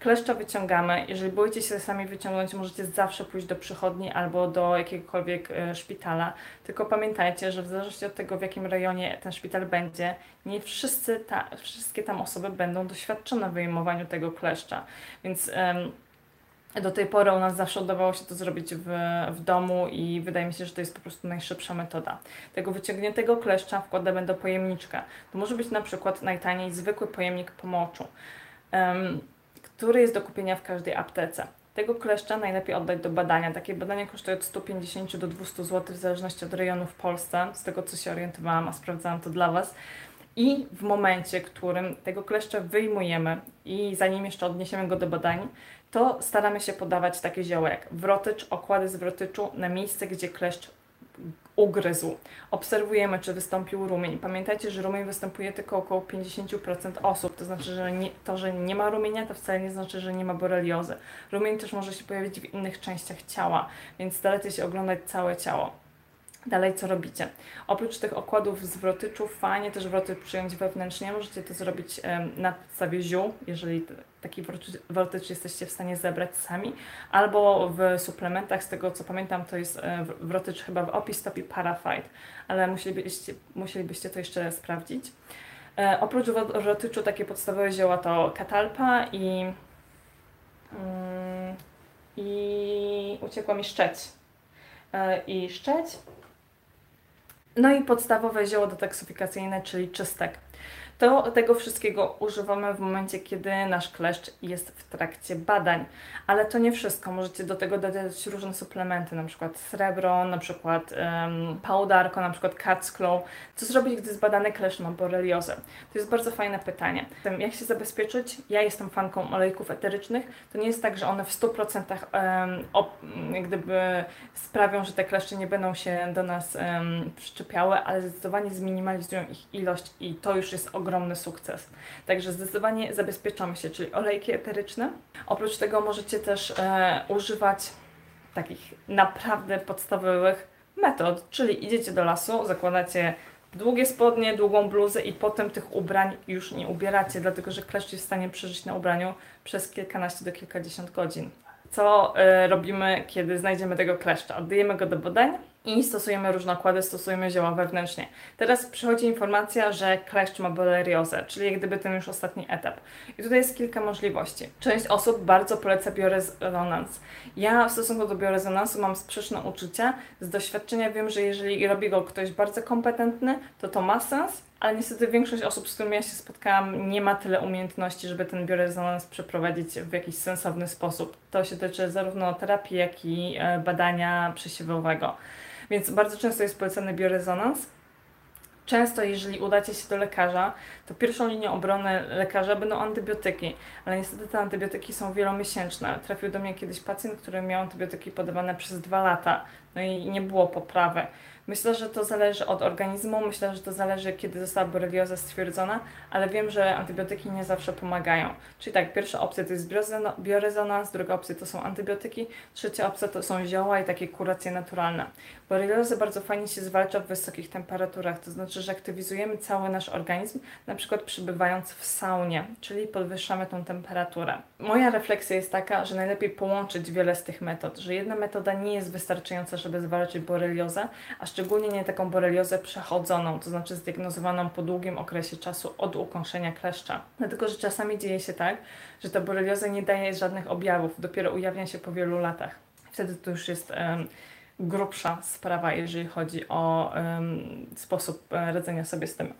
Kleszcza wyciągamy. Jeżeli boicie się sami wyciągnąć, możecie zawsze pójść do przychodni albo do jakiegokolwiek e, szpitala. Tylko pamiętajcie, że w zależności od tego, w jakim rejonie ten szpital będzie, nie wszyscy ta, wszystkie tam osoby będą doświadczone w wyjmowaniu tego kleszcza. Więc do tej pory u nas zawsze udawało się to zrobić w, w domu i wydaje mi się, że to jest po prostu najszybsza metoda. Tego wyciągniętego kleszcza wkładamy do pojemniczka. To może być na przykład najtaniej zwykły pojemnik pomoczu, um, który jest do kupienia w każdej aptece. Tego kleszcza najlepiej oddać do badania. Takie badania kosztują od 150 do 200 zł w zależności od rejonu w Polsce, z tego co się orientowałam, a sprawdzałam to dla Was. I w momencie, którym tego kleszcza wyjmujemy i zanim jeszcze odniesiemy go do badań, to staramy się podawać takie zioła jak wrotycz, okłady z wrotyczu na miejsce, gdzie kleszcz ugryzł. Obserwujemy, czy wystąpił rumień. Pamiętajcie, że rumień występuje tylko około 50% osób, to znaczy, że nie, to, że nie ma rumienia, to wcale nie znaczy, że nie ma boreliozy. Rumień też może się pojawić w innych częściach ciała, więc starajcie się oglądać całe ciało. Dalej co robicie? Oprócz tych okładów z wrotyczów, fajnie też wroty przyjąć wewnętrznie. Możecie to zrobić na podstawie ziół, jeżeli taki wrotycz jesteście w stanie zebrać sami, albo w suplementach, z tego co pamiętam, to jest e, wrotycz chyba w Opistopii Parafite, ale musielibyście, musielibyście to jeszcze sprawdzić. E, oprócz wrotyczu takie podstawowe zioła to katalpa i, mm, i uciekła mi szczeć. E, I szczeć no i podstawowe zioło detoksyfikacyjne, czyli czystek. To tego wszystkiego używamy w momencie, kiedy nasz kleszcz jest w trakcie badań. Ale to nie wszystko. Możecie do tego dodać różne suplementy, na przykład srebro, na przykład um, powdarko, na przykład cat's claw. Co zrobić, gdy zbadany kleszcz ma boreliozę? To jest bardzo fajne pytanie. Jak się zabezpieczyć? Ja jestem fanką olejków eterycznych. To nie jest tak, że one w 100% um, op, gdyby sprawią, że te kleszcze nie będą się do nas um, przyczepiały, ale zdecydowanie zminimalizują ich ilość i to już jest ogromne ogromny sukces. Także zdecydowanie zabezpieczamy się, czyli olejki eteryczne. Oprócz tego możecie też e, używać takich naprawdę podstawowych metod, czyli idziecie do lasu, zakładacie długie spodnie, długą bluzę i potem tych ubrań już nie ubieracie, dlatego że kleszcz jest w stanie przeżyć na ubraniu przez kilkanaście do kilkadziesiąt godzin. Co y, robimy, kiedy znajdziemy tego kleszcza? Oddajemy go do badań, i stosujemy różne okłady, stosujemy zioła wewnętrznie. Teraz przychodzi informacja, że kleszcz ma boleriozę, czyli jak gdyby ten już ostatni etap. I tutaj jest kilka możliwości. Część osób bardzo poleca biorezonans. Ja w stosunku do biorezonansu mam sprzeczne uczucia. Z doświadczenia wiem, że jeżeli robi go ktoś bardzo kompetentny, to to ma sens, ale niestety większość osób, z którymi ja się spotkałam, nie ma tyle umiejętności, żeby ten biorezonans przeprowadzić w jakiś sensowny sposób. To się tyczy zarówno terapii, jak i e, badania przesiewowego. Więc bardzo często jest polecany biorezonans. Często, jeżeli udacie się do lekarza, to pierwszą linią obrony lekarza będą antybiotyki, ale niestety te antybiotyki są wielomiesięczne. Trafił do mnie kiedyś pacjent, który miał antybiotyki podawane przez dwa lata, no i nie było poprawy. Myślę, że to zależy od organizmu, myślę, że to zależy, kiedy została borelioza stwierdzona, ale wiem, że antybiotyki nie zawsze pomagają. Czyli tak, pierwsza opcja to jest biorezonans, druga opcja to są antybiotyki, trzecia opcja to są zioła i takie kuracje naturalne. Boreliozę bardzo fajnie się zwalcza w wysokich temperaturach, to znaczy, że aktywizujemy cały nasz organizm, na przykład przybywając w saunie, czyli podwyższamy tą temperaturę. Moja refleksja jest taka, że najlepiej połączyć wiele z tych metod, że jedna metoda nie jest wystarczająca, żeby zwalczyć boreliozę, a szczególnie nie taką boreliozę przechodzoną, to znaczy zdiagnozowaną po długim okresie czasu od ukąszenia kleszcza. Dlatego, że czasami dzieje się tak, że ta borelioza nie daje żadnych objawów, dopiero ujawnia się po wielu latach. Wtedy to już jest um, grubsza sprawa, jeżeli chodzi o um, sposób e, radzenia sobie z tym.